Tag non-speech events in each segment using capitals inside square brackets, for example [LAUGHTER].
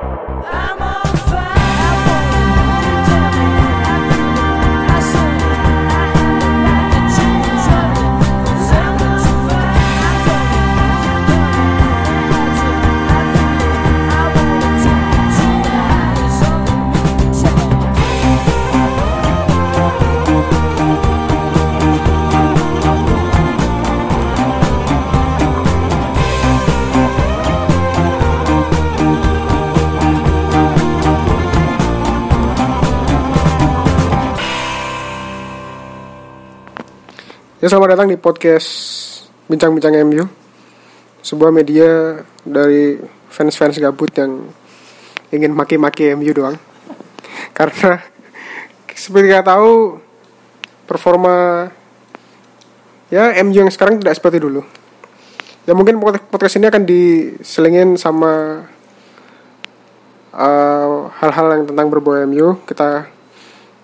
I'm on fire. Ya selamat datang di podcast Bincang-Bincang MU Sebuah media dari fans-fans gabut yang ingin maki-maki MU doang. [LAUGHS] Karena seperti kita tahu performa ya MU yang sekarang tidak seperti dulu. Ya mungkin pod- podcast ini akan diselingin sama eh, hal-hal yang tentang berbau MU Kita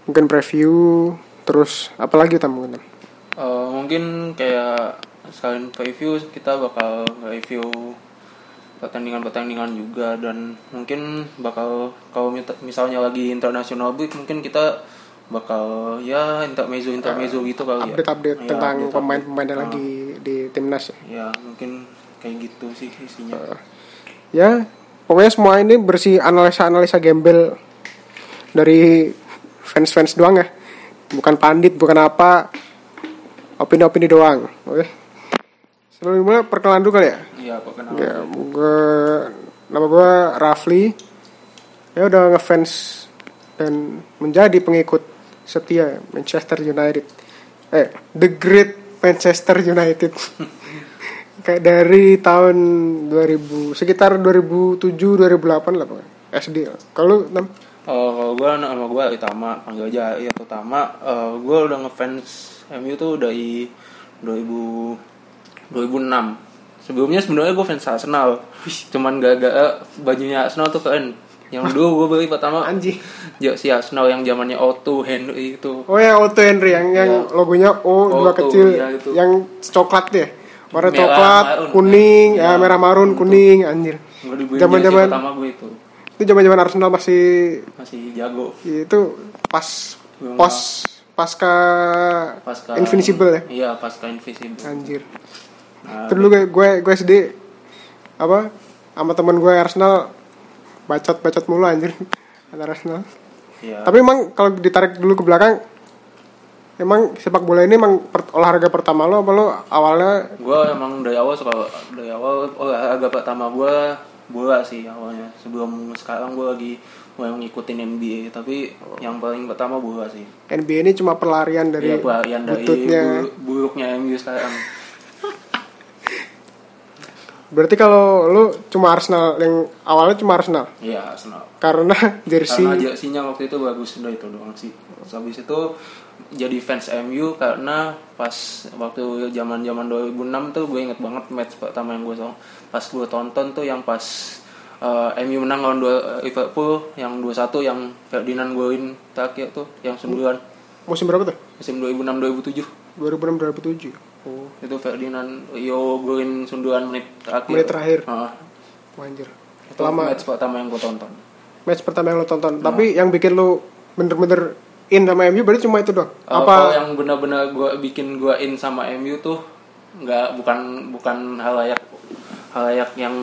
mungkin preview terus apalagi kita? mungkin Eh, mungkin kayak sekalian review kita bakal review pertandingan-pertandingan juga dan mungkin bakal kalau misalnya lagi international break mungkin kita bakal ya intermezzo intermezzo gitu kali ya update-update Ya, tentang pemain-pemain yang Ah, lagi di timnas ya. ya mungkin kayak gitu sih isinya Ya, pokoknya semua ini bersih analisa-analisa gembel dari fans-fans doang ya. Bukan pandit, bukan apa. Opini-opini doang. Oke. Sebelum mulai perkenalan dulu kali ya. iya perkenalan Ya, gue nama gue Rafli. Ya udah ngefans dan menjadi pengikut setia Manchester United. Eh, The Great Manchester United. [LAUGHS] Kayak dari tahun 2000 sekitar 2007 2008 lah pokoknya. SD. Kalau Nam? Oh, kalau gue nama gue Itama, panggil aja ya Utama. Uh, gue udah ngefans MU tuh dari 2000 2006. Sebelumnya sebenarnya gue fans Arsenal. Cuman gara-gara bajunya Arsenal tuh keren. Yang dulu gue beli pertama Anjing. jersey Arsenal yang zamannya Otto Henry itu. Oh ya Otto Henry yang yang Iya. logonya O dua Otto, kecil iya, itu. yang coklat deh. Warna Merah, coklat, marun. kuning, Iya. ya merah marun, kuning, anjir. Zaman-zaman- jersey pertama gue itu. Itu zaman-zaman Arsenal masih Masih jago. itu pas Belum pos pasca Pasca Invincible ya. Iya, pasca Invincible. Anjir. Nah, dulu gue gue, gue SD apa sama teman gue Arsenal bacot-bacot mulu anjir [LAUGHS] antara Arsenal. iya. Tapi emang kalau ditarik dulu ke belakang emang sepak bola ini emang per- olahraga pertama lo apa lo awalnya gue emang dari awal suka dari awal olahraga pertama gue bola sih awalnya sebelum sekarang gue lagi mulai ngikutin NBA tapi yang paling pertama bola sih. NBA ini cuma pelarian dari Iya pelarian dari bututnya. bu- buruknya MU sekarang. [LAUGHS] Berarti kalau lu cuma Arsenal yang awalnya cuma Arsenal? Iya Arsenal. Karena [LAUGHS] jersey. Karena jersinya waktu itu bagus udah itu doang sih. Terus habis itu jadi fans MU karena pas waktu zaman zaman 2006 tuh gue inget banget match pertama yang gue pas gue tonton tuh yang pas eh, MU menang lawan dua, Liverpool yang 2-1 yang Ferdinand golin terakhir tuh yang 9 musim berapa tuh? musim 2006 2007 2006 2007. Oh, itu Ferdinand yo golin sundulan menit terakhir Menit terakhir. Heeh. anjir. itu Lama match pertama yang gue tonton match pertama yang lo tonton. Nah. Tapi yang bikin lu bener-bener in sama MU berarti cuma itu doang. Eh, kalau Apa yang benar-benar gua bikin gua in sama MU tuh nggak bukan bukan halayak halayak yang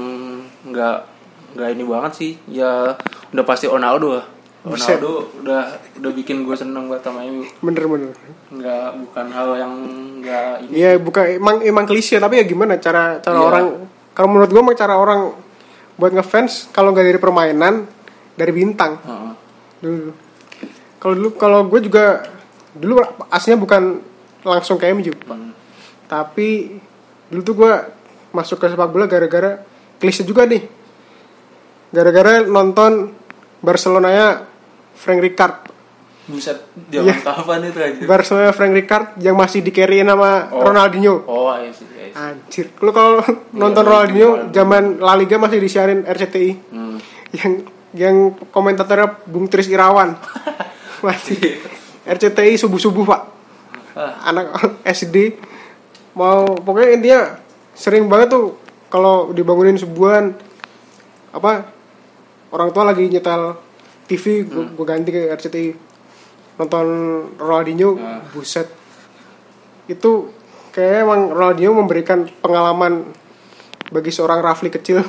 nggak nggak ini banget sih ya udah pasti Ronaldo lah Buset. Ronaldo udah udah bikin gue seneng banget sama MU bener-bener? nggak bukan hal yang nggak ini Iya, bukan emang emang klise tapi ya gimana cara cara Iya. orang kalau menurut emang cara orang buat ngefans kalau nggak dari permainan dari bintang. Heeh. dulu kalau dulu kalau gue juga dulu aslinya bukan langsung ke MU. Hmm. tapi dulu tuh gue masuk ke sepak bola gara-gara klise juga nih gara-gara nonton Barcelona nya Frank Rijkaard buset zaman Iya. kapan itu aja Barcelona Frank Rijkaard yang masih di carry sama Oh. Ronaldinho oh iya sih iya sih. anjir lu kalau [LAUGHS] nonton iya, Ronaldinho iya. zaman La Liga masih disiarin RCTI Hmm. yang yang komentatornya Bung Tris Irawan [LAUGHS] masih RCTI subuh subuh pak Ah. anak [LAUGHS] SD mau pokoknya intinya sering banget tuh kalau dibangunin subuhan apa orang tua lagi nyetel TV gue ganti ke RCTI nonton Ronaldinho Ah. buset itu kayak emang Ronaldinho memberikan pengalaman bagi seorang Rafli kecil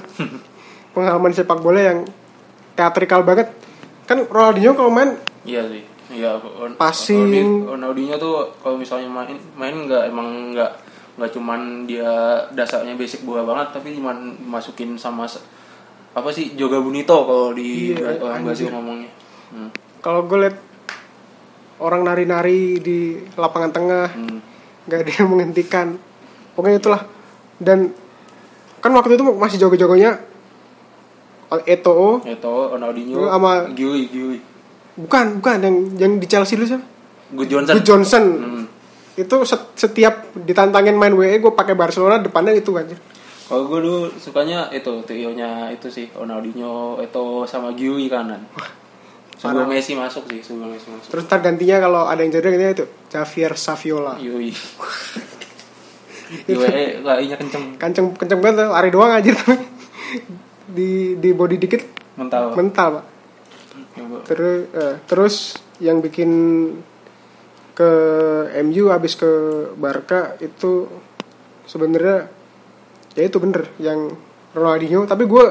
[LAUGHS] pengalaman sepak bola yang teatrikal banget kan Ronaldinho kalau main Iya sih. Iya, Passing. Ronaldinho tuh kalau misalnya main main nggak emang nggak nggak cuman dia dasarnya basic bola banget tapi cuman masukin sama apa sih Joga Bonito kalau di Iya, orang. Brazil ngomongnya. Hmm. kalau gue liat orang nari-nari di lapangan tengah Hmm. nggak ada yang menghentikan pokoknya itulah dan kan waktu itu masih jago-jagonya Eto'o Itu Ronaldinho sama- Giui Giui. bukan bukan yang yang di Chelsea dulu siapa Good Johnson. Good Johnson Hmm. itu set- setiap ditantangin main WE gue pakai Barcelona depannya itu anjir Kalau gue dulu sukanya itu trionya itu sih Ronaldinho, Eto sama Giui kanan. Sebelum parah. Messi masuk sih, sebelum Messi masuk. terus ntar gantinya kalau ada yang jadi gantinya itu Javier Saviola Giui. Giui [LAUGHS] larinya kenceng, kenceng kenceng banget lari doang anjir tapi [LAUGHS] di di body dikit mental. mental pak terus eh, terus yang bikin ke MU habis ke Barca itu sebenarnya ya itu bener yang Ronaldinho tapi gue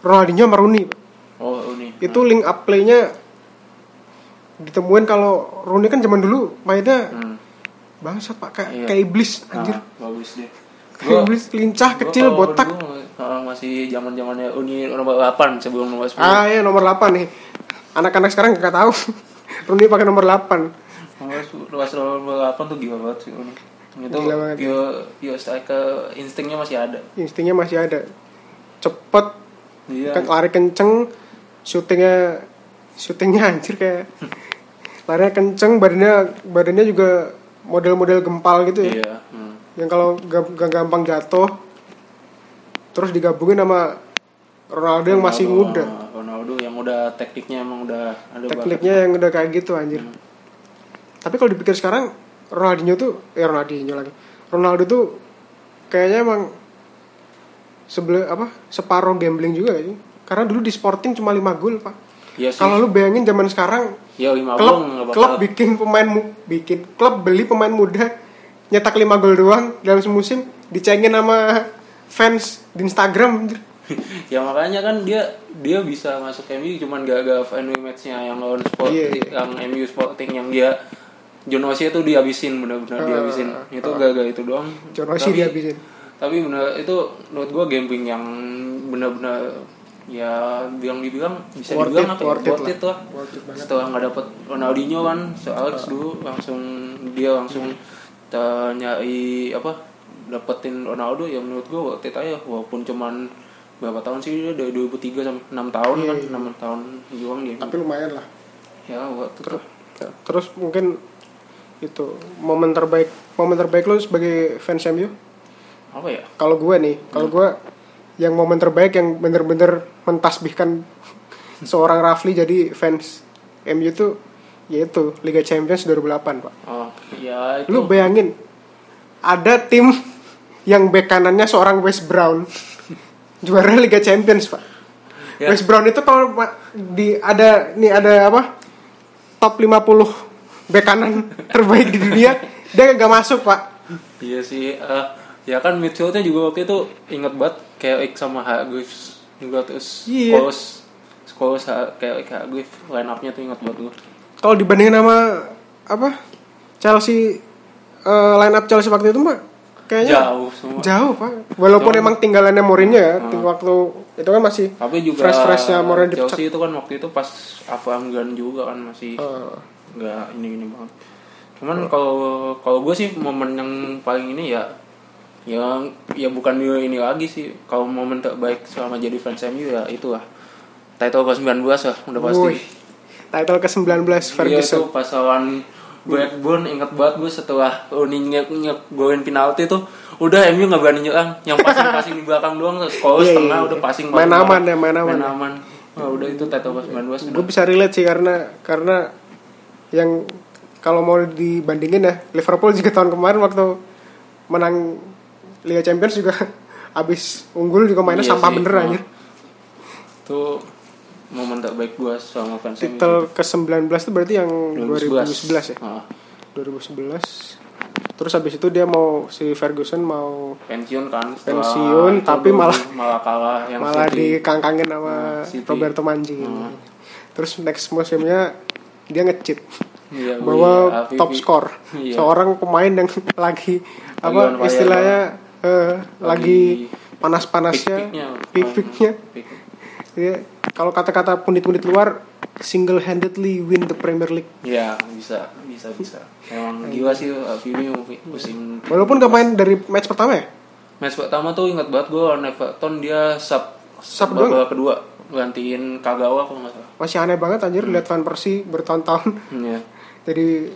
Ronaldinho sama Rooney. Oh ini. itu link up play-nya ditemuin kalau Rooney kan zaman dulu mainnya Hmm. bangsat pak kayak Iya. kayak iblis anjir Nah, bagus deh. kayak iblis lincah gua kecil kalau botak dulu, kalau masih zaman zamannya Uni nomor 8 sebelum nomor 10. ah ya nomor 8 nih anak-anak sekarang nggak tahu [LAUGHS] Rooney pakai nomor 8 Nomor nomor 8 tuh gila banget sih Uni. Itu Gila banget. pure, pure striker instingnya masih ada. instingnya masih ada cepet Iya. kan lari kenceng syutingnya syutingnya [LAUGHS] anjir kayak larinya kenceng badannya badannya juga model-model gempal gitu ya Iya. Hmm. yang kalau ga- ga- gampang jatuh terus digabungin sama Ronaldo yang masih Ronaldo, muda ah, Ronaldo yang udah tekniknya emang udah ada banget. tekniknya yang udah kayak gitu anjir tapi kalau dipikir sekarang Ronaldinho tuh eh Ronaldinho lagi Ronaldo tuh kayaknya emang sebelum apa separuh gambling juga sih karena dulu di Sporting cuma 5 gol pak sih. kalau lu bayangin zaman sekarang ya 5 klub bakal. klub bikin pemain mu- bikin klub beli pemain muda nyetak 5 gol doang dalam semusim dicengin sama fans di Instagram [LAUGHS] ya makanya kan dia dia bisa masuk MU cuman gara-gara friendly matchnya yang lawan sport Iya, yang MU Sporting yang dia John Oshie itu dihabisin benar-benar Ah, dihabisin itu ah. gara-gara itu doang John Tapi- dihabisin tapi benar itu menurut gua gambling yang benar-benar ya bilang dibilang bisa Worth dibilang it, apa ya? worth it worth lah. it lah Worth it banget. setelah nggak dapet Ronaldinho kan se Alex Ah. dulu langsung dia langsung uh, nyari apa dapetin Ronaldo ya menurut gua worth it aja walaupun cuman berapa tahun sih dia dari 2003 sampai 6 tahun Iya, kan iya. 6 tahun doang dia tapi lumayan lah ya worth it terus terus mungkin itu momen terbaik momen terbaik lu sebagai fans MU apa ya? Kalau gue nih kalau gue yang momen terbaik yang bener-bener mentasbihkan [LAUGHS] seorang Rafli jadi fans MU tuh yaitu Liga Champions 2008 pak. Oh ya itu. Lu bayangin ada tim [LAUGHS] yang bek kanannya seorang West Brown. [LAUGHS] Juara Liga Champions pak. Ya. West Brown itu kalau di ada nih ada apa? Top 50 bek kanan terbaik di dunia dia nggak masuk pak Iya sih, eh, ya kan midfieldnya juga waktu itu inget banget kayak sama Hargreaves juga terus Iya. Scholes, Scholes kayak Hargreaves line up-nya tuh inget banget gue. kalau dibandingin sama apa Chelsea eh, line up Chelsea waktu itu mah kayaknya Jauh semua. jauh pak walaupun Jauh. emang tinggalannya Mourinho ya Hmm. waktu itu kan masih Tapi juga fresh freshnya Mourinho dipecat Chelsea itu kan waktu itu pas Grant juga kan masih Eh, nggak ini ini banget. Cuman kalau kalau gue sih momen yang paling ini ya yang ya bukan ini lagi sih. Kalau momen terbaik selama jadi fans MU ya itu lah title ke 19 lah udah pasti. Wih, title ke 19 Iya Ferguson. tuh pas lawan Blackburn inget banget gue setelah Rooney nyek nyek golin penalti tuh. Udah MU nggak berani nyerang. Yang passing passing di belakang doang terus kalau Iya, setengah iya, udah iya. passing Main passing aman ya, main aman. main aman. Wah, udah itu title pas 19 gue bisa relate sih karena karena yang kalau mau dibandingin ya Liverpool juga tahun kemarin waktu menang Liga Champions juga [LAUGHS] abis unggul juga mainnya Iya sampah sih, bener oh. anjir tuh momen terbaik gue sama fans titel ke-19 itu berarti yang 2011 ya Ah, 2011 terus habis itu dia mau si Ferguson mau pensiun kan Pensiun, itu tapi dulu malah- [LAUGHS] malah kalah yang malah City. dikangkangin sama Hmm, City. Roberto Mancini Hmm. terus next musimnya dia ngecit Iya, bahwa iya, top score Iya. seorang pemain yang [LAUGHS] lagi apa istilahnya eh, lagi Lagi panas-panasnya Pick-picknya. pick-picknya Pick. Dia- kalau kata-kata pundit-pundit luar single handedly win the Premier League Iya, bisa, bisa, bisa. Emang gila sih uh, Vivi musim walaupun gak main dari match pertama ya match pertama tuh ingat banget gue lawan Everton dia sub Sub babak kedua gantiin Kagawa kalau nggak salah. Masih aneh banget anjir Hmm. lihat Van Persie bertahun-tahun. Iya. [LAUGHS] jadi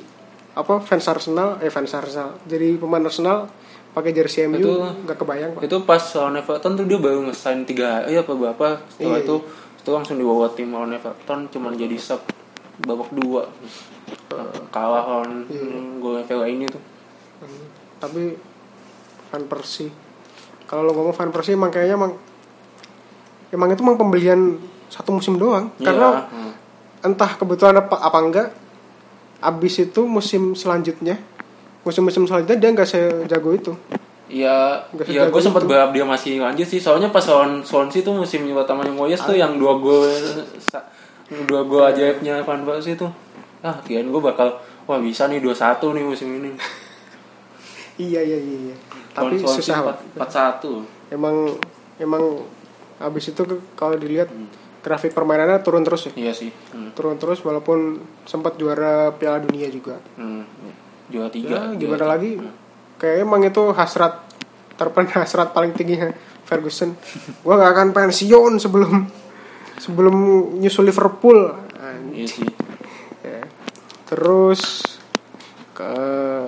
apa fans Arsenal eh fans Arsenal. Jadi pemain Arsenal pakai jersey MU Itu- nggak kebayang pak. Itu pas lawan Everton tuh dia baru ngesign tiga hari apa berapa? Setelah Iya, itu itu langsung dibawa tim lawan Everton cuman jadi sub babak dua. Kalah lawan Iya. gol Vela ini tuh. Tapi Van Persie kalau lo ngomong Van Persie emang kayaknya emang emang itu emang pembelian satu musim doang Iya, karena hmm. entah kebetulan apa apa enggak abis itu musim selanjutnya musim-musim selanjutnya dia nggak sejago itu Iya, ya sejago gue sempat berharap dia masih lanjut sih. Soalnya pas lawan Swansea tuh musim pertamanya Moyes tuh yang dua gol dua gol ajaibnya Van Persie tuh. Ah, kirain gue bakal wah bisa nih 2-1 nih musim ini. [LAUGHS] iya iya iya, iya. tapi susah pak 4-1. emang emang abis itu kalau dilihat grafik permainannya turun terus ya Iya sih. Hmm. turun terus walaupun sempat juara Piala Dunia juga Hmm. Juara ya tiga. gimana juara lagi tiga. kayak emang itu hasrat terpendam [LAUGHS] hasrat paling tingginya Ferguson [LAUGHS] gua nggak akan pensiun sebelum sebelum nyusul Liverpool Iya sih. [LAUGHS] Ya. terus ke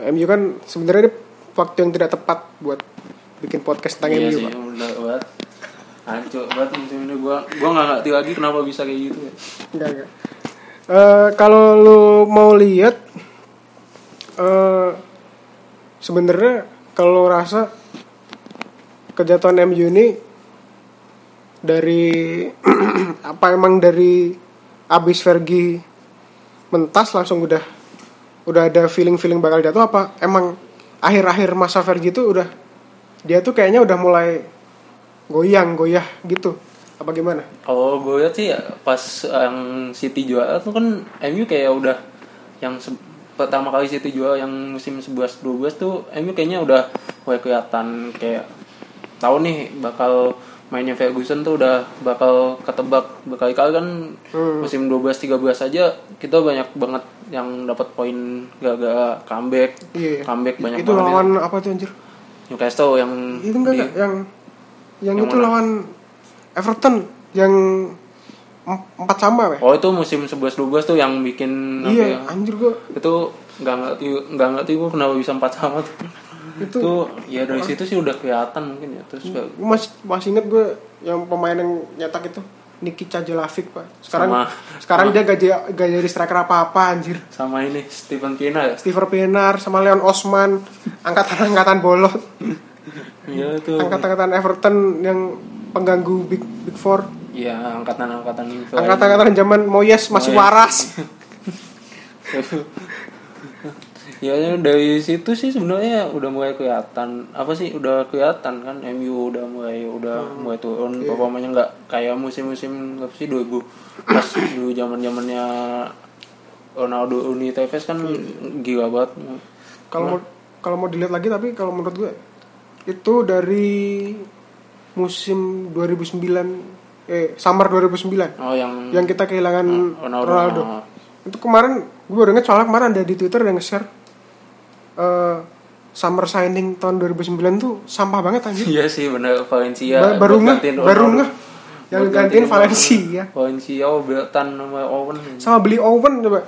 MU kan sebenarnya ini waktu yang tidak tepat buat bikin podcast tentang iya MU sih, Pak. Hancur banget musim ini gue gue nggak ngerti lagi kenapa bisa kayak gitu ya. Enggak, enggak. Eh, kalau lu mau lihat eh sebenarnya kalau rasa kejatuhan MU ini dari [CLEARS THROAT] apa emang dari abis Fergie mentas langsung udah udah ada feeling-feeling bakal jatuh apa emang akhir-akhir masa Fergie itu udah dia tuh kayaknya udah mulai goyang goyah gitu apa gimana? Kalau gue lihat sih ya pas yang City juara tuh kan MU kayak udah yang pertama kali City juara yang musim 11-12 tuh MU kayaknya udah mulai kelihatan kayak tahu nih bakal mainnya Ferguson tuh udah bakal ketebak berkali-kali kan Hmm. musim 12-13 aja kita banyak banget yang dapat poin gara-gara comeback Iya. comeback banyak itu banget ya. lawan apa tuh anjir? Newcastle yang Itu enggak di- enggak yang yang, Yang itu mana? lawan Everton yang em- empat sama ya? Oh itu musim 11-12 tuh yang bikin Iya, ya, anjir gua. Itu nggak ngerti nggak ngerti gue kenapa bisa empat sama tuh. Itu itu ya dari situ sih udah kelihatan mungkin ya terus gua masih masih inget gue yang pemain yang nyetak itu Nikita Jelavic pak. Sekarang Sama- sekarang dia gak jadi gak jadi striker apa apa anjir. Sama ini Steven Pina ya Steven Pienaar sama Leon Osman angkatan-angkatan bolot iya [LAUGHS] itu angkatan-angkatan Everton yang pengganggu Big Big Four ya angkatan angkatan info angkatan-angkatan zaman Moyes masih Moyes. waras [LAUGHS] ya ya, dari situ sih sebenarnya udah mulai kelihatan apa sih udah kelihatan kan MU udah mulai udah Hmm. mulai turun Iya. performanya nggak kayak musim-musim apa sih 2000 pas dulu zaman zamannya Ronaldo Uni Tevez kan Iya. gila banget kalau mau kalau mau dilihat lagi tapi kalau menurut gue itu dari musim 2009 eh summer 2009 oh yang yang kita kehilangan Ronaldo. Ronaldo. Itu kemarin gue baru inget soalnya kemarin ada di Twitter yang nge-share eh, summer signing tahun 2009 tuh sampah banget anjir. Iya sih bener. Valencia Ba- baru nggak gantiin baru nggak yang gantiin Valencia. Valencia oh Bertan sama Owen. Sama beli Owen coba.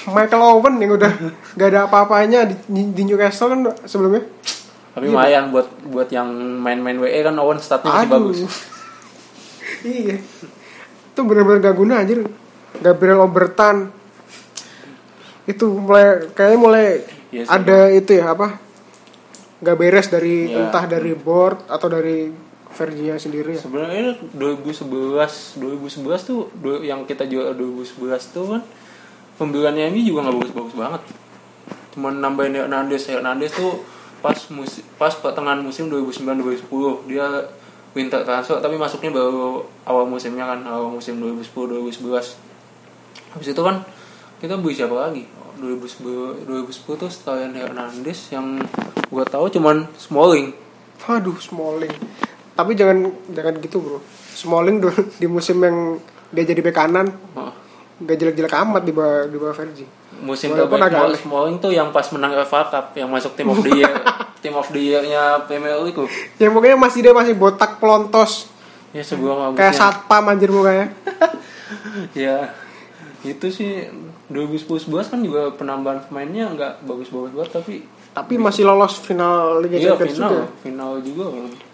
Michael Owen yang udah [LAUGHS] gak ada apa-apanya di, di Newcastle kan sebelumnya tapi lumayan buat buat yang main-main WE kan Owen statnya masih Aduh. bagus [LAUGHS] iya itu bener-bener gak guna anjir Gabriel Obertan itu mulai kayaknya mulai Iya sih. ada itu ya apa nggak beres dari Iya. entah dari board atau dari Verginya sendiri ya. sebenarnya 2011 2011 tuh yang kita jual 2011 tuh kan pembeliannya ini juga nggak bagus-bagus banget cuman nambahin Hernandez Hernandez tuh pas musim pas pertengahan musim 2009 2010 dia winter transfer tapi masuknya baru awal musimnya kan awal musim 2010 2011 habis itu kan kita beli siapa lagi 2010 2010 tuh sekalian Hernandez yang gua tahu cuman Smalling Waduh, Smalling. Tapi jangan jangan gitu, Bro. Smalling dulu di musim yang dia jadi bek kanan nggak jelek-jelek amat di bawah di bawah Vergi. musim Walaupun terbaik. Smalling tuh yang pas menang FA Cup yang masuk tim of the year [LAUGHS] tim of the year-nya Premier League tuh. Yang pokoknya masih dia masih botak pelontos ya sebuah kayak mabuknya satpam anjir mukanya. [LAUGHS] ya itu sih 2011 kan juga penambahan pemainnya nggak bagus-bagus banget tapi Tapi masih lolos final Liga iya Champions final juga. final juga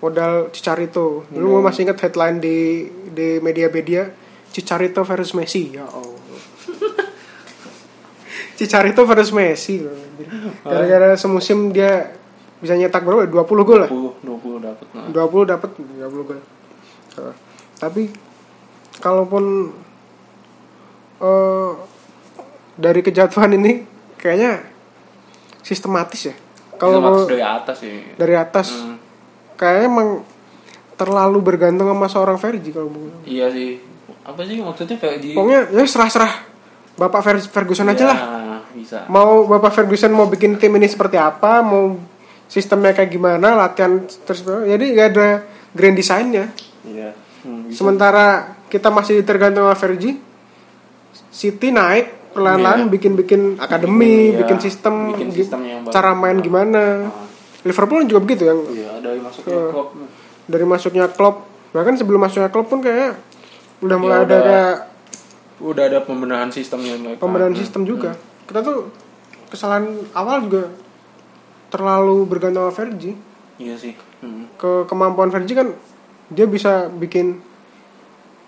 Modal Cicarito. Dulu gue masih ingat headline di di media-media Cicarito versus Messi. Ya Allah. [LAUGHS] Cicarito versus Messi. Gara-gara semusim dia bisa nyetak berapa? 20 gol lah. 20 20 dapat nah. 20 dapat 30 gol. Nah, tapi kalaupun eh dari kejatuhan ini kayaknya sistematis ya. Kalau dari atas sih dari atas Hmm, kayaknya emang terlalu bergantung sama seorang Fergie kalau mau. iya sih apa sih maksudnya kayak di Pokoknya ya serah-serah Bapak Fer- Ferguson aja Ya, lah. bisa Mau Bapak Ferguson mau bikin tim ini seperti apa, mau sistemnya kayak gimana, latihan terus jadi gak ada grand design-nya. iya Hmm, bisa. Sementara kita masih tergantung sama Fergie, City naik pelan-pelan Iya. bikin-bikin akademi, Iya, bikin sistem, bikin sistem yang cara main gimana. Ah. Liverpool juga begitu yang iya dari masuknya Eh. Klopp dari masuknya Klopp, bahkan sebelum masuknya Klopp pun kayak udah mulai Ya, ada udah. kayak udah ada pembenahan sistemnya mereka pembenahan Hmm. sistem juga. Kita tuh kesalahan awal juga terlalu bergantung sama Fergie. iya sih Hmm. Ke kemampuan Fergie kan dia bisa bikin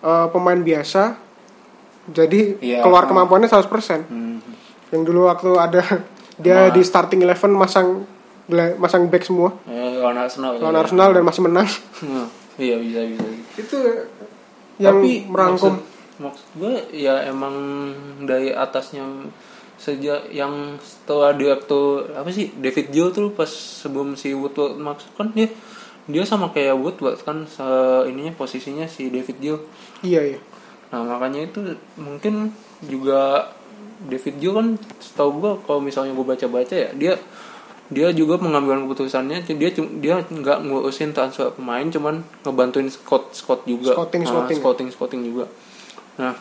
eh, pemain biasa jadi Iya, keluar ah. kemampuannya 100%. Hmm. Yang dulu waktu ada [LAUGHS] dia Ma- di starting eleven masang masang back semua Eh, lawan Arsenal lawan ya. Arsenal dan masih menang. Hmm. iya bisa bisa Itu yang Tapi merangkum maksud, maksud gue ya emang dari atasnya sejak yang setelah dia tuh apa sih David Joe tuh pas sebelum si Woodward masuk kan dia dia sama kayak Woodward kan se- ininya posisinya si David Joe iya iya. Nah makanya itu mungkin juga David Joe kan setahu gue kalau misalnya gue baca-baca ya dia dia juga mengambil keputusannya dia dia nggak ngurusin transfer pemain cuman ngebantuin scout scout juga Scouting, Nah, scouting. scouting scouting juga nah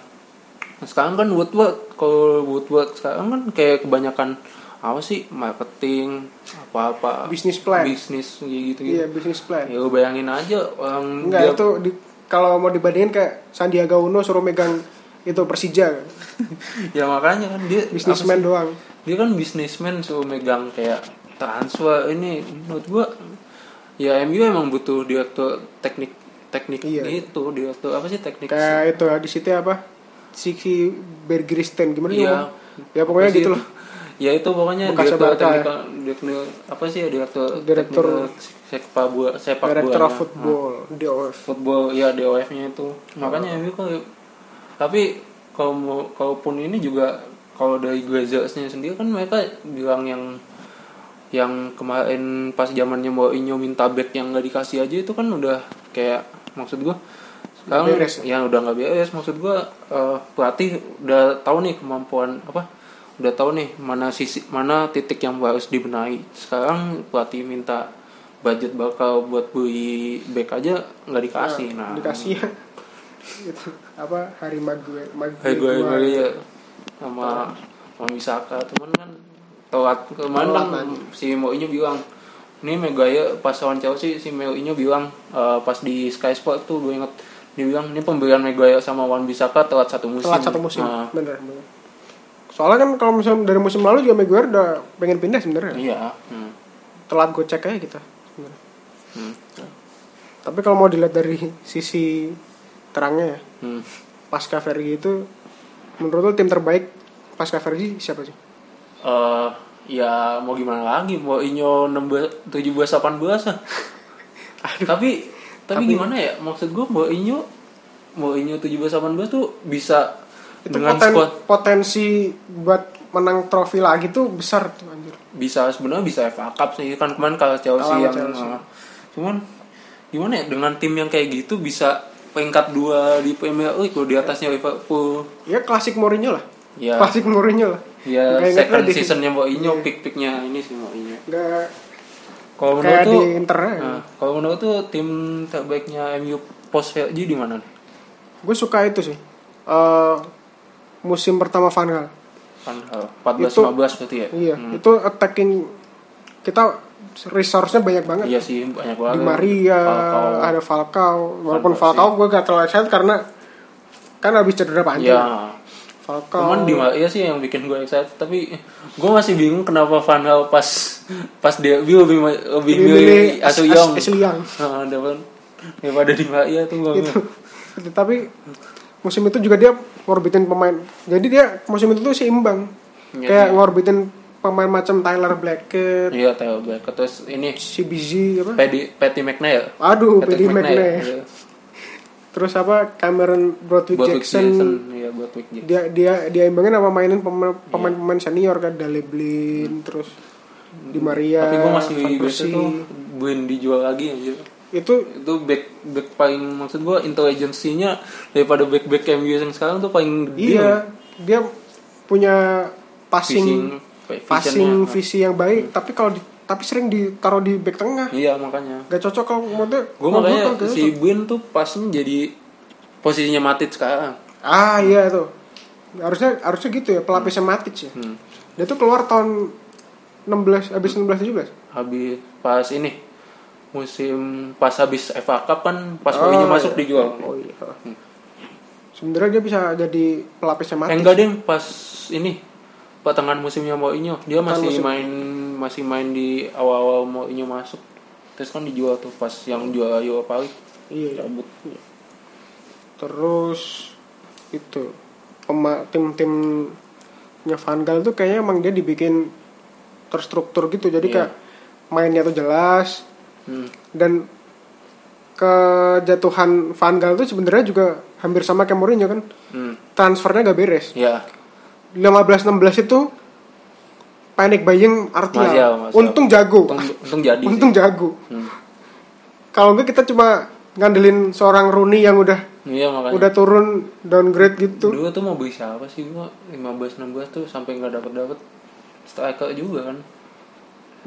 sekarang kan Woodward kalau Woodward sekarang kan kayak kebanyakan apa sih marketing apa-apa Bisnis plan. bisnis gitu gitu Iya bisnis plan. ya lu bayangin aja orang Enggak dia- itu di, kalau mau dibandingin kayak Sandiaga Uno suruh megang itu Persija [LAUGHS] ya makanya kan dia apa bisnismen doang. dia kan bisnismen suruh megang kayak transfer ini menurut gua ya MU emang butuh direktur teknik teknik Iya. itu direktur apa sih teknik Kayak itu di situ apa? Siki Bergristen gimana ya? Ya pokoknya gitu itu? lah. ya itu pokoknya Bekasnya direktur Barca, teknik, direktur apa sih ya direktur Direktur sepak bola sepak Director bola of Football, DOF. football ya DOF nya itu makanya MU kalau tapi kalau mau kalaupun ini juga kalau dari Glazersnya sendiri kan mereka bilang yang yang kemarin pas zamannya Mourinho minta back yang nggak dikasih aja itu kan udah kayak maksud gua sekarang beres. yang udah nggak beres maksud gua eh, pelatih udah tahu nih kemampuan apa udah tahu nih mana sisi mana titik yang harus dibenahi. Sekarang pelatih minta budget bakal buat beli back aja nggak dikasih. Nah, dikasih ya. itu apa hari Mague Mague Hey gue ya sama sama Misaka teman kan telat kemarin Telat, kan si Mourinho bilang. Ini Megaya pas lawan Chelsea si Mourinho bilang eh, pas di Sky Sport tuh gue inget dia bilang ini pembelian Megaya sama Wan Bisaka telat satu musim. Telat satu musim. Nah, bener bener. Soalnya kan kalau misalnya dari musim lalu juga Maguire udah pengen pindah sebenarnya. Iya hmm. telat gocek aja kita sebenarnya. Hmm. tapi kalau mau dilihat dari sisi terangnya ya Hmm. pasca Fergie itu menurut lo tim terbaik pasca Fergie siapa sih? Eh, ya mau gimana lagi? Mourinho 16 17 18 lah. [LAUGHS] Tapi tapi, gimana ya? Maksud gue Mourinho Mourinho 17-18 tuh bisa itu dengan poten- squad potensi buat menang trofi lagi tuh besar tuh anjir. Bisa sebenarnya bisa FA Cup sih. Kan kemarin kalau Chelsea Kalah yang Chelsea. uh, cuman gimana ya? Dengan tim yang kayak gitu bisa peringkat dua di Premier League loh, di atasnya Liverpool. Ya klasik Mourinho lah. Ya klasik Mourinho lah. Ya Nggak second seasonnya Mourinho Iya. pick picknya ini sih Mourinho nggak kalau menurut di tuh Inter nah, kalau menurut tuh tim terbaiknya MU post VLG di mana nih? gue suka itu sih Eh, musim pertama Van Gaal Kan uh, 14 Itu- 15 berarti ya? iya Hmm. itu attacking kita resource-nya banyak banget Iya sih banyak banget. di Maria Falcao. ada Falcao walaupun Van Persie. Falcao gue gak terlalu excited karena kan habis cedera panjang Ya. Falcao Cuman di Maria sih yang bikin gue excited tapi gue masih bingung kenapa Van Gaal pas pas lebih ma- lebih Lebih milih Asu As- Young. Ashley Young. Nah, depan daripada di Maria tuh gue itu. Tapi musim itu juga dia ngorbitin pemain. Jadi dia musim itu tuh seimbang. Iya, kayak iya. ngorbitin pemain macam Tyler Blackett. Iya Theo Black terus ini CBZ apa? Paddy Patty McNair. aduh Paddy McNair Iya. terus apa? Cameron Broadwick Buat Jackson, Iya buat Jackson. dia dia dia imbangin sama mainin pemain pemain, pemain senior kan Dale Blin terus Di Maria Tapi gue masih biasa Persie. tuh Buin dijual lagi anjir. itu Itu back back paling maksud gue intelijensinya daripada back back MU yang sekarang tuh paling gede. iya dia punya passing Passing, passing visi yang baik tapi kalau di, tapi sering ditaruh di back tengah Iya makanya. gak cocok kalau maksudnya Gue makanya si. Buin tuh pasnya jadi posisinya Matic sekarang. Ah iya itu. Harusnya harusnya gitu ya pelapisnya Matic ya Hmm. dia tuh keluar tahun 16 habis 16 17 Habis pas ini musim pas habis FA Cup kan pas Oh, Mourinho masuk iya. dijual. oh iya. Sebenarnya dia bisa jadi pelapisnya Matic enggak deh pas ini pertengahan musimnya Mourinho. Dia masih musim. main masih main di awal-awal Mourinho masuk. Terus kan dijual tuh pas yang jual Europa League iya. Cabut. Terus itu tim-timnya Van Gaal tuh kayaknya emang dia dibikin terstruktur gitu jadi Iya. kayak mainnya tuh jelas hmm. dan kejatuhan Van Gaal tuh sebenarnya juga hampir sama kayak Mourinho kan Hmm. transfernya gak beres ya 15-16 itu panic buying Martial, Martial. untung jago untung, untung jadi [LAUGHS] sih. untung jago Hmm. kalau enggak kita cuma ngandelin seorang Rooney yang udah iya makanya. Udah turun downgrade gitu. Dulu tuh mau beli siapa sih? Gua 15 16 tuh sampai nggak dapet dapet striker juga kan.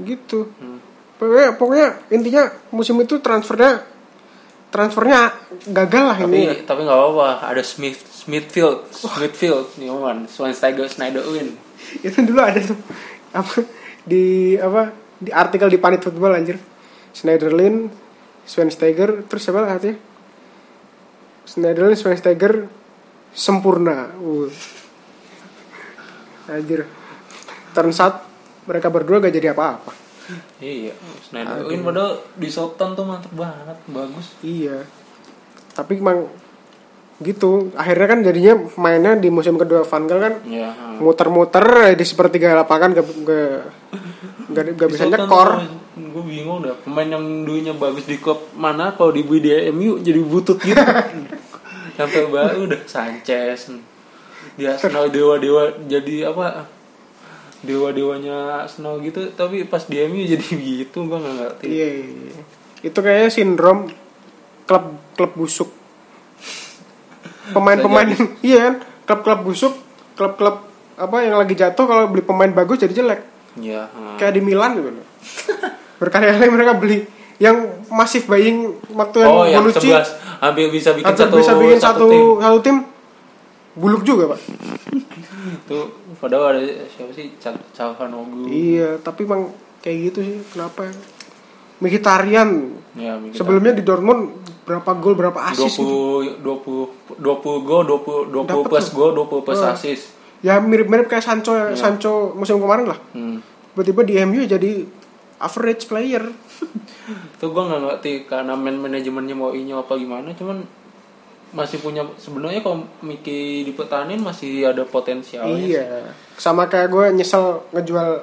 Gitu. Hmm. pokoknya, pokoknya intinya musim itu transfernya transfernya gagal lah tapi ini tapi nggak apa-apa. Ada Smith Smithfield Smithfield. Nih man Schweinsteiger Schneiderlin [LAUGHS] itu dulu ada tuh. Apa? Di apa? Di artikel di Panit Football anjir. Schneiderlin Schweinsteiger terus siapa artinya Schneiderlin Schweinsteiger sempurna uh. anjir turns out mereka berdua gak jadi apa-apa Iya, Schneiderlin padahal di Southampton tuh mantep banget, bagus. iya tapi emang gitu akhirnya kan jadinya mainnya di musim kedua Van Gaal kan Iya. muter-muter di sepertiga lapangan gak, gak, gak, gak bisa nyekor Gue bingung dah, pemain yang dulunya bagus di klub mana kalau di di MU jadi butut gitu. [LAUGHS] Sampai baru [LAUGHS] udah Sanchez. Dia Arsenal dewa-dewa jadi apa? Dewa-dewanya Arsenal gitu, tapi pas di MU jadi [LAUGHS] gitu gue nggak ngerti. Iya, iya, iya. itu kayaknya sindrom klub klub busuk. Pemain-pemain [LAUGHS] iya kan, klub-klub busuk, klub-klub apa yang lagi jatuh kalau beli pemain bagus jadi jelek. Iya. hmm. Kayak di Milan gitu. Berkali-kali mereka beli yang masif buying waktu yang Oh, yang Bonucci 11 hampir bisa bikin hampir satu bisa bikin satu tim. satu tim buluk juga, Pak. Tuh, padahal ada siapa sih? Cal- Calhanoglu. Iya, tapi emang kayak gitu sih. Kenapa? Mkhitaryan Ya, Mkhitaryan. sebelumnya di Dortmund berapa gol berapa asis gitu. 20 20 20 gol 20 20 Dapet plus gol 20 plus Oh. assist. Ya mirip-mirip kayak Sancho Sancho musim kemarin lah. Hmm. Tiba-tiba di MU jadi average player. Itu gua nggak ngerti karena man manajemennya mau inyo apa gimana, cuman masih punya sebenarnya kalau Miki dipertahanin masih ada potensial. Iya. Sama kayak gue nyesel ngejual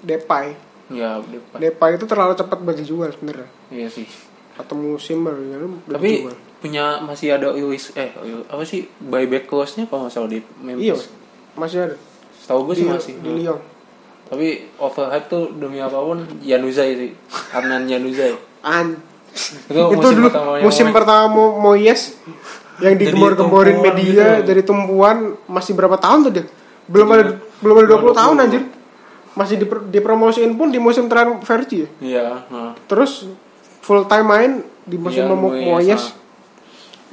Depay. Ya, Depay. Depay itu terlalu cepat bagi jual sebenarnya. Iya sih. satu musim baru ya, Tapi dijual. punya masih ada Lewis eh apa sih buyback clause-nya kalau nggak salah di Memphis. iya masih ada Setahu gue di, sih masih. di Lyon Tapi overhype tuh demi apa pun Januzaj sih. Adnan Januzaj. An Itu, itu musim dulu pertama musim pertama Mo- Moyes yang tumpuan media gitu. dari tumpuan masih berapa tahun tuh dia belum ada belum ada 20 tahun anjir masih dipro- dipromosiin pun di musim terakhir Vergi ya Iya, nah. terus full time main di musim Iya, Mo- Moyes, Moyes ah.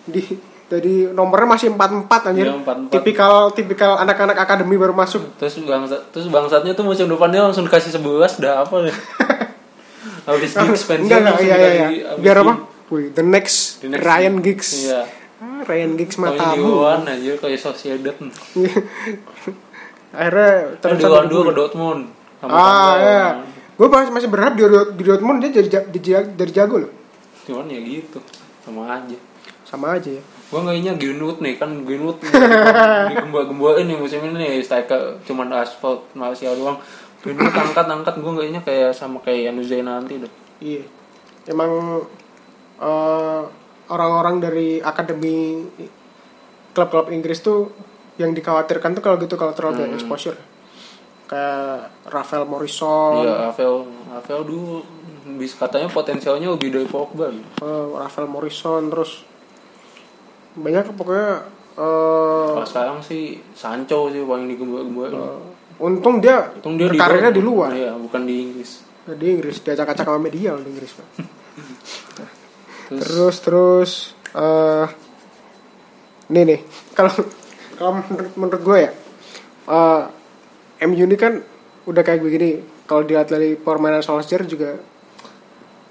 di jadi nomornya masih 44 anjir. Iya, 44. Tipikal tipikal anak-anak akademi baru masuk. [LAUGHS] Terus bangsat terus bangsatnya tuh musim depannya langsung dikasih 11 udah apa deh. [LAUGHS] Habis Giggs pensiun Enggak enggak iya iya iya. Biar apa? Wih, the next, The next Ryan Giggs. Iya. Ah, Ryan Giggs matamu. One aja kayak Sociedad. [LAUGHS] Akhirnya terus One dua ke Dortmund. Sama Ah Tanggal. ya. Gue masih masih berharap di, di Dortmund dia jadi ja- di, dari jago loh. Cuman ya gitu. Sama aja. Sama aja ya. Gua ngainya Greenwood nih kan Greenwood [LAUGHS] digembak-gembakin nih musim ini nih striker cuman aspal Malaysia doang. Greenwood angkat-angkat gua ngainya kayak sama kayak Januzaj nanti deh. Iya. Emang eh, orang-orang dari akademi klub-klub Inggris tuh yang dikhawatirkan tuh kalau gitu kalau terlalu banyak exposure. Kayak Rafael Morrison, Iya, Rafael Rafael dulu bisa katanya potensialnya lebih dari Pogba. eh, Rafael Morrison terus banyak pokoknya eh, Kalau sekarang sih Sancho sih paling digembak-gembakin. eh, untung dia, Untung dia berkarirnya di luar. Iya, bukan di Inggris. Di Inggris diacak-acak sama media di Inggris. Pak. Terus, terus terus eh nih nih kalau kalau menurut, menurut gue ya eh MU ini kan udah kayak begini kalau dilihat dari permainan Solskjaer juga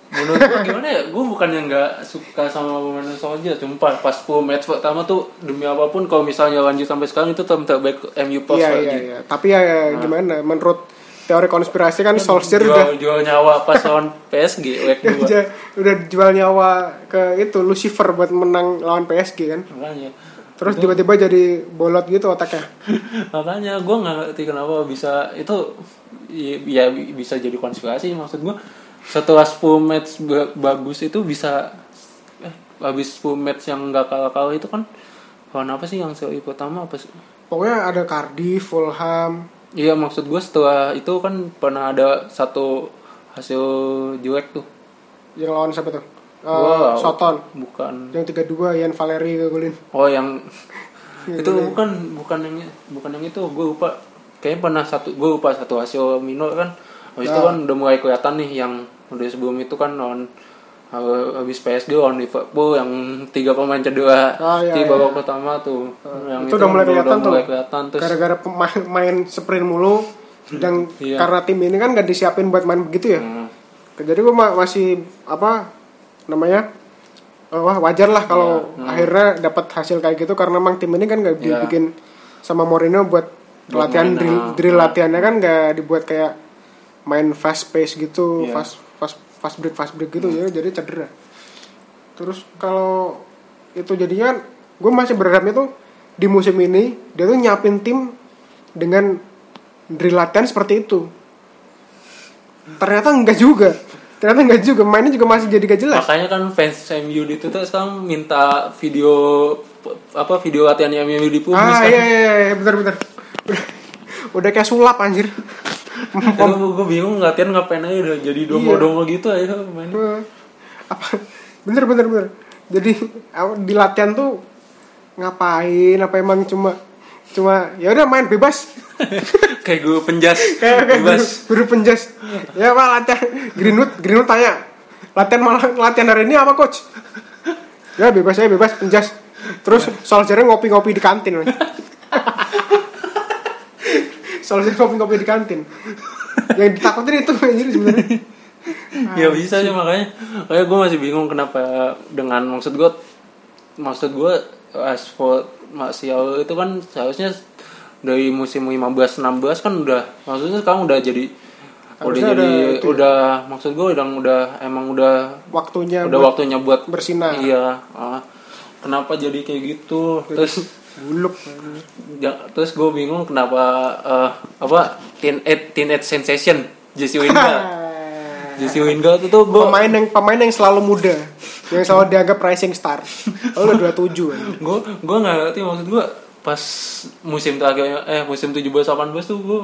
menurut gue gimana ya? Gue bukannya nggak suka sama pemain Solskjaer, sumpah pas 10 match pertama tuh demi apa pun kalau misalnya lanjut sampai sekarang itu tim terbaik MU pas iya lagi. iya iya. Tapi ya, ya gimana? Menurut teori konspirasi kan Solskjaer jual, udah jual nyawa pas lawan PSG leg 2 udah udah jual nyawa ke itu Lucifer buat menang lawan PSG kan. Makanya. Terus tiba-tiba jadi bolot gitu otaknya. [LAUGHS] Makanya gue nggak ngerti kenapa bisa itu ya, ya bisa jadi konspirasi maksud gue setelah 10 match ba- bagus itu bisa eh habis 10 match yang nggak kalah kalah itu kan lawan apa sih yang seri pertama apa sih? Pokoknya ada Cardiff Fulham. Iya maksud gue setelah itu kan pernah ada satu hasil jelek tuh. Yang lawan siapa tuh? Eh, Wow. Soton. Bukan. Yang 32 Ian Valeri ngegolin oh yang [LAUGHS] itu bukan bukan yang bukan yang itu gue lupa. Kayaknya pernah satu gue lupa satu hasil minor kan. Habis itu Nah. kan udah mulai kelihatan nih yang udah sebelum itu kan lawan uh, habis PSG lawan Liverpool yang tiga pemain cedera Ah, iya, di iya. babak pertama tuh yang itu udah mulai kelihatan tuh mulai kelihatan terus gara-gara pemain main sprint mulu dan Iya. karena tim ini kan gak disiapin buat main begitu ya hmm, jadi gue masih apa namanya eh, wah wajar lah kalau akhirnya dapat hasil kayak gitu karena emang tim ini kan gak Iya. dibikin sama Mourinho buat Buat latihan main, drill, drill latihannya kan gak dibuat kayak main fast pace gitu Iya. fast fast fast break fast break gitu ya jadi cedera. Terus kalau itu jadinya gue masih berharapnya tuh di musim ini dia tuh nyiapin tim dengan drill latihan seperti itu. Ternyata enggak juga. Ternyata enggak juga. Mainnya juga masih jadi gak jelas. Makanya kan fans MU itu tuh sekarang minta video apa video latihan MU di publis ah kan iya iya iya bener bener udah, udah kayak sulap anjir gue bingung latihan ngapain aja udah jadi Iya. dongo-dongo gitu aja main apa? Bener bener bener. Jadi di latihan tuh ngapain? Apa emang cuma cuma ya udah main bebas. [LAUGHS] Kayak gue penjas [LAUGHS] kayak kayak guru, bebas. guru penjas. Ya pak latihan Greenwood Greenwood tanya latihan malah latihan hari ini apa coach? [LAUGHS] Ya bebas ya bebas penjas. Terus Solskjaer ngopi-ngopi di kantin Solskjaer ngopi-ngopi di kantin [LAUGHS] yang ditakutin itu anjir sebenarnya ya bisa sih makanya kayak gue masih bingung kenapa dengan maksud gue maksud gue Ashford Martial itu kan seharusnya dari musim 15 16 kan udah maksudnya sekarang udah jadi udah jadi itu ya. udah maksud gue udah udah emang udah waktunya udah buat waktunya buat bersinar. iya ah. kenapa jadi kayak gitu terus buluk. Ja- terus gue bingung kenapa eh, apa teen age sensation Jesse Lingard [LAUGHS] Jesse Lingard itu gue pemain yang pemain yang selalu muda yang selalu dianggap rising star. Lo udah 27 kan gue gue nggak ngerti maksud gue pas musim terakhir eh musim 17 18 tuh gue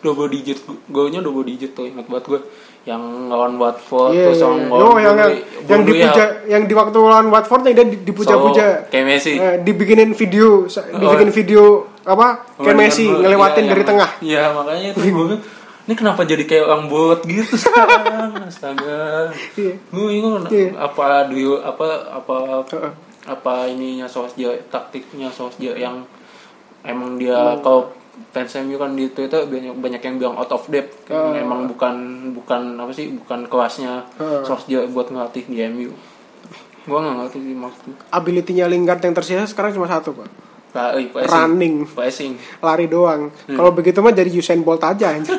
double digit golnya double digit tuh ingat banget gue yang lawan Watford Iya, terus yang iya. lawan Oh, yang, yang, yang Burnley ya, dipuja, yang di waktu lawan Watford yang dia di- dipuja-puja. So, kayak Messi. Eh, dibikinin video, dibikin video apa? Kayak Oh, Messi ngelewatin iya, dari yang- tengah. Iya makanya itu gue ini kenapa jadi kayak orang bot gitu sekarang astaga Iya. gue bingung Iya. apa dulu apa apa Heeh. Apa ininya Solskjaer taktiknya Solskjaer yang emang dia Hmm. kalau fans MU kan di Twitter banyak banyak yang bilang out of depth Oh. emang bukan bukan apa sih bukan kelasnya Oh. Solskjaer buat ngelatih di MU gue nggak ngerti sih maksudnya Ability-nya Lingard yang tersisa sekarang cuma satu, Pak. Lari, passing. Running. passing Lari doang. Hmm. Kalau begitu mah jadi Usain Bolt aja anjir. [LAUGHS]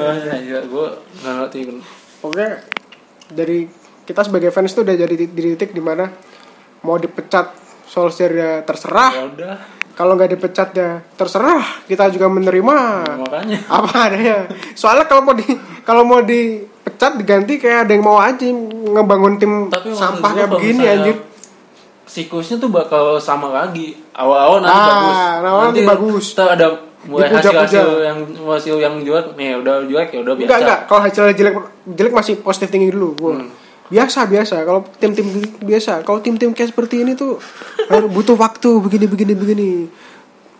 ah, ya, gue nggak ngerti kan Pokoknya dari kita sebagai fans tuh udah jadi di di titik di mana mau dipecat Solskjaer ya terserah. ya Kalau nggak dipecat ya terserah. Kita juga menerima. makanya [LAUGHS] apa adanya soalnya kalau mau di kalau mau dipecat diganti kayak ada yang mau aja ngebangun tim Tapi sampah kayak begini anjir siklusnya tuh bakal sama lagi awal-awal nanti Ah, bagus awal nanti bagus. ntar ada mulai Dipuja-puja. hasil-hasil yang hasil yang jelek nih udah jelek ya udah biasa enggak enggak kalau hasilnya jelek jelek masih positif tinggi dulu gua. Hmm. Biasa biasa. Kalau tim-tim biasa. Kalau tim-tim kayak seperti ini tuh harus butuh waktu. Begini begini begini.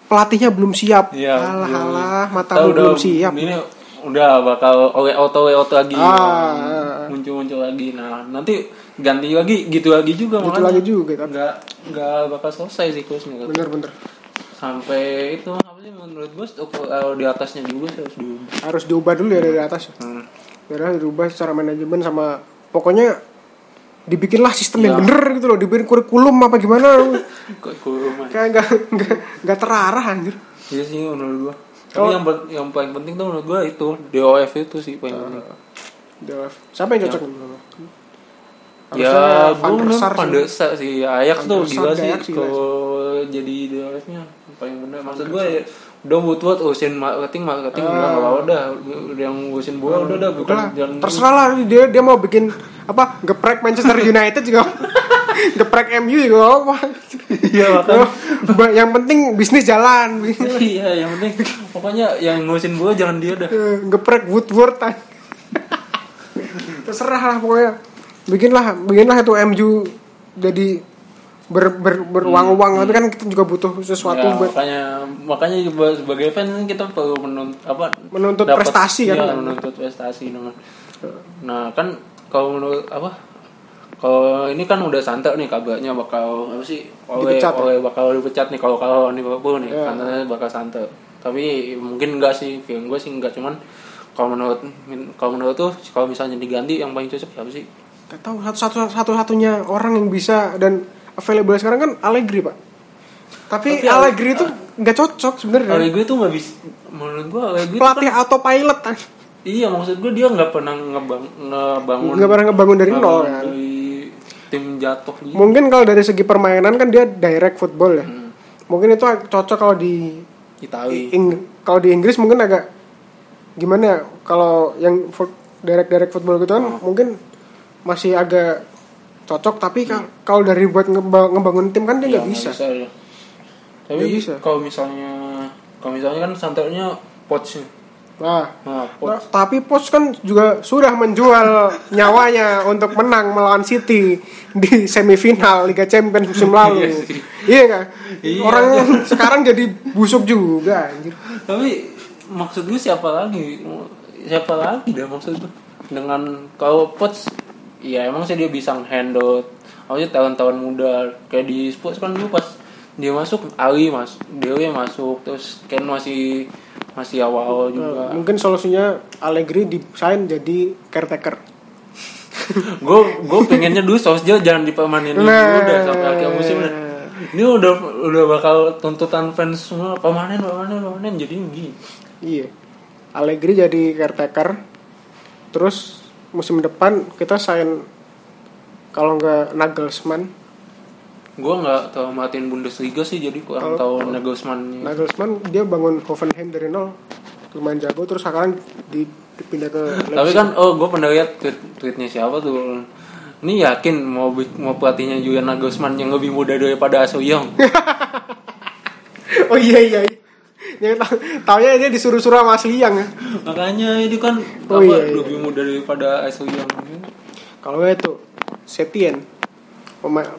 Pelatihnya belum siap. Iya, alah belum. alah. Matamu udah belum siap. ini udah bakal auto auto lagi. Ah. muncul-muncul lagi. Nah nanti ganti lagi gitu lagi juga gitu makanya. lagi juga tapi nggak nggak bakal selesai siklusnya bener-bener sampai itu apa sih menurut gue kalau di atasnya juga harus diubah. Harus diubah dulu ya dari atas. Hmm. biar dirubah secara manajemen sama pokoknya dibikinlah sistem yang Ya. bener gitu loh dibikin kurikulum apa gimana [LAUGHS] kurang kayak nggak nggak nggak terarah anjir Iya sih menurut gua. Oh. Tapi yang pen- yang paling penting tuh menurut gua itu DOF itu sih paling penting. Udah, siapa yang cocok menurut? Ya, Harusnya Van gua der menurut sih. Van Sar sih. Ajax tuh gila sih kalau jadi DOF-nya paling bener. Maksud gua ya udah Woodward urusin marketing marketing udah nggak apa udah udah yang ngurusin bola udah dah. Bukan Udah lah, jangan terserah lah. dia dia mau bikin apa? Geprek Manchester United juga. [LAUGHS] Geprek MU juga apa Iya makanya. [LAUGHS] Yang penting bisnis jalan. [LAUGHS] Iya yang penting pokoknya yang ngurusin bola jangan dia dah. Eh, geprek Woodward. Ah. terserah lah pokoknya. Bikinlah bikinlah itu MU jadi ber, ber, beruang-uang tapi kan kita juga butuh sesuatu Ya, buat makanya makanya juga sebagai fans kita perlu menuntut apa Menuntut dapat- prestasi kan? iya, menuntut prestasi dengan nah kan kalau menurut apa kalau ini kan udah santai nih kabarnya bakal apa sih oleh Dipecat ya? oleh bakal dipecat nih kalau kalau Liverpool nih Ya. katanya bakal santai tapi mungkin enggak sih film gue sih enggak cuman kalau menurut kalau menurut tuh kalau misalnya diganti yang paling cocok siapa sih Gak tahu satu satu satu satunya orang yang bisa dan available sekarang kan Allegri pak. Tapi, Tapi Allegri itu nggak cocok sebenarnya. Allegri tuh nggak bisa menurut gue Allegri Pelatih kan, autopilot kan. iya maksud gue dia nggak pernah ngebang, ngebangun Nggak pernah ngebangun dari nol kan. dari tim jatuh gitu. Mungkin kalau dari segi permainan kan dia direct football ya. Hmm. Mungkin itu cocok kalau di Itali Ing- kalau di Inggris mungkin agak gimana ya? Kalau yang direct direct football gitu kan Hmm. mungkin masih agak cocok tapi ka- kalau dari buat ngeba- ngebangun tim kan dia Iya, nggak bisa. ya. Tapi bisa. kalau misalnya kalau misalnya kan santernya Poch Nah, Nah, Nah, tapi Poch kan juga sudah menjual nyawanya untuk menang melawan City di semifinal Liga Champions musim [LAUGHS] lalu. Iya sih. iya kan? Iya. Orang sekarang jadi busuk juga anjir. tapi maksud gue siapa lagi siapa lagi dah maksud gue dengan kalau Poch ya emang sih dia bisa handle maksudnya tahun-tahun muda kayak di Spurs kan dulu pas dia masuk Ali mas Dewi masuk terus Ken masih masih awal-awal juga Nah, mungkin solusinya Allegri desain jadi caretaker. [LAUGHS] gue gue pengennya dulu Solskjaer jangan dipermanenin dulu Nah. udah sampai akhir musim dah. ini udah udah bakal tuntutan fans semua permanen permanen permanen jadi begini Iya. Allegri jadi caretaker. Terus musim depan kita sign kalau nggak Nagelsmann. gue nggak tahu matiin Bundesliga sih jadi kurang tahu Nagelsmann Nagelsmann dia bangun Hoffenheim dari nol lumayan jago terus sekarang di dipindah ke Tapi kan oh gue pernah lihat tweet tweetnya siapa tuh. Ini yakin mau mau pelatihnya Julian Nagelsmann yang lebih muda daripada So Young. [LAUGHS] oh iya iya iya. Yang tahu taunya dia disuruh-suruh sama asli yang ya. Makanya ini kan Oh, apa, iya, iya. lebih muda daripada So Young. kalau itu Setien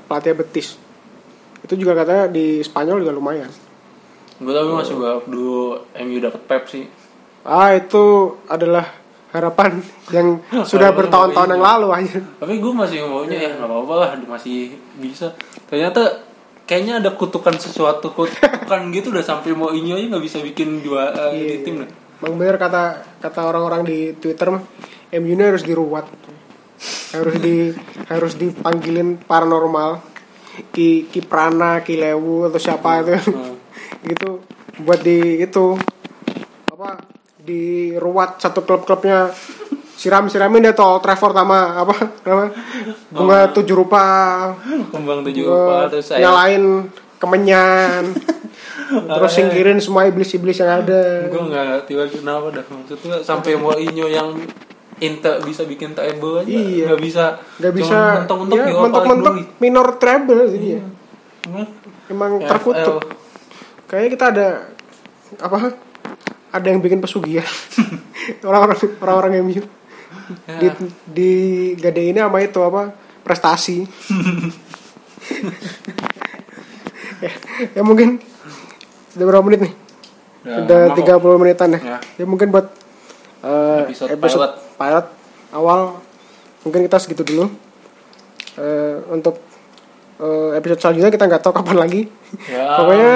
pelatih Betis itu juga katanya di Spanyol juga lumayan Gue tapi masih berharap dulu MU dapat Pep sih. ah itu adalah harapan [LAUGHS] yang sudah bertahun-tahun yang lalu aja Tapi gue masih maunya ya nggak apa-apa lah masih bisa. Ternyata kayaknya ada kutukan sesuatu kutukan gitu udah sampai mau ini aja nggak bisa bikin dua eh, Iya. di tim lah. Bang bener kata kata orang-orang di Twitter mah MU ini harus diruat harus di [LAUGHS] harus dipanggilin paranormal ki ki prana ki lewu atau siapa itu Hmm. [LAUGHS] gitu buat di itu apa diruat satu klub-klubnya siram siramin deh tol Trafford sama apa nama bunga tujuh rupa. Kembang tujuh rupa terus saya nyalain kemenyan. [LAUGHS] Terus singkirin semua iblis-iblis yang ada. Gue nggak lagi kenapa dah maksudnya sampai Mourinho yang Inter bisa bikin treble aja. Iya. nggak bisa. Nggak bisa. mentok-mentok ya, mentok-mentok minor treble jadi ya dulu. emang Ya, terkutuk kayaknya kita ada apa? Ada yang bikin pesugihan. [LAUGHS] Orang-orang orang-orang MU Ya. di di gade ini sama itu apa prestasi [LAUGHS] ya, ya mungkin udah berapa menit nih Udah udah lama 30 menitan ya. Ya. ya mungkin buat eh, Episode episode, pilot. awal mungkin kita segitu dulu Eh, untuk eh, episode selanjutnya kita nggak tahu kapan lagi Ya, Pokoknya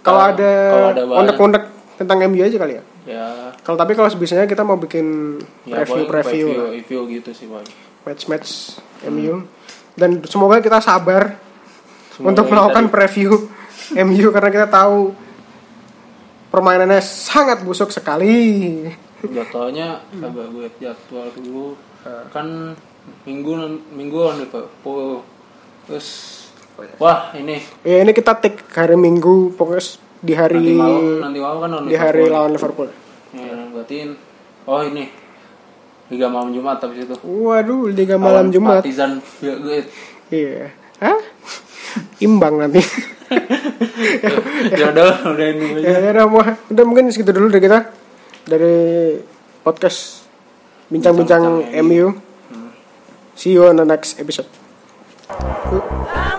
kalau ada ada undek-undek tentang MU aja kali ya ya. Kalau tapi kalau sebisanya kita mau bikin ya review preview review, review gitu sih paling match match MU dan semoga kita sabar Semoga untuk melakukan di- preview [LAUGHS] MU karena kita tahu permainannya sangat busuk sekali. Jadwalnya Hmm. agak gue jadwal dulu. Kan minggu minggu on Liverpool terus wah ini. Ya ini kita take hari Minggu. Pokoknya di hari nanti malam nanti malam kan di hari Liverpool. lawan Liverpool. Ya, berarti oh ini Liga malam Jumat habis itu. Waduh Liga malam Lawan Jumat. Partizan Belgrade iya. Hah? imbang nanti. [LAUGHS] Ya udah udah ini aja. Ya, ya udah, udah mungkin segitu dulu dari kita dari podcast bincang-bincang MU see you on the next episode. I'm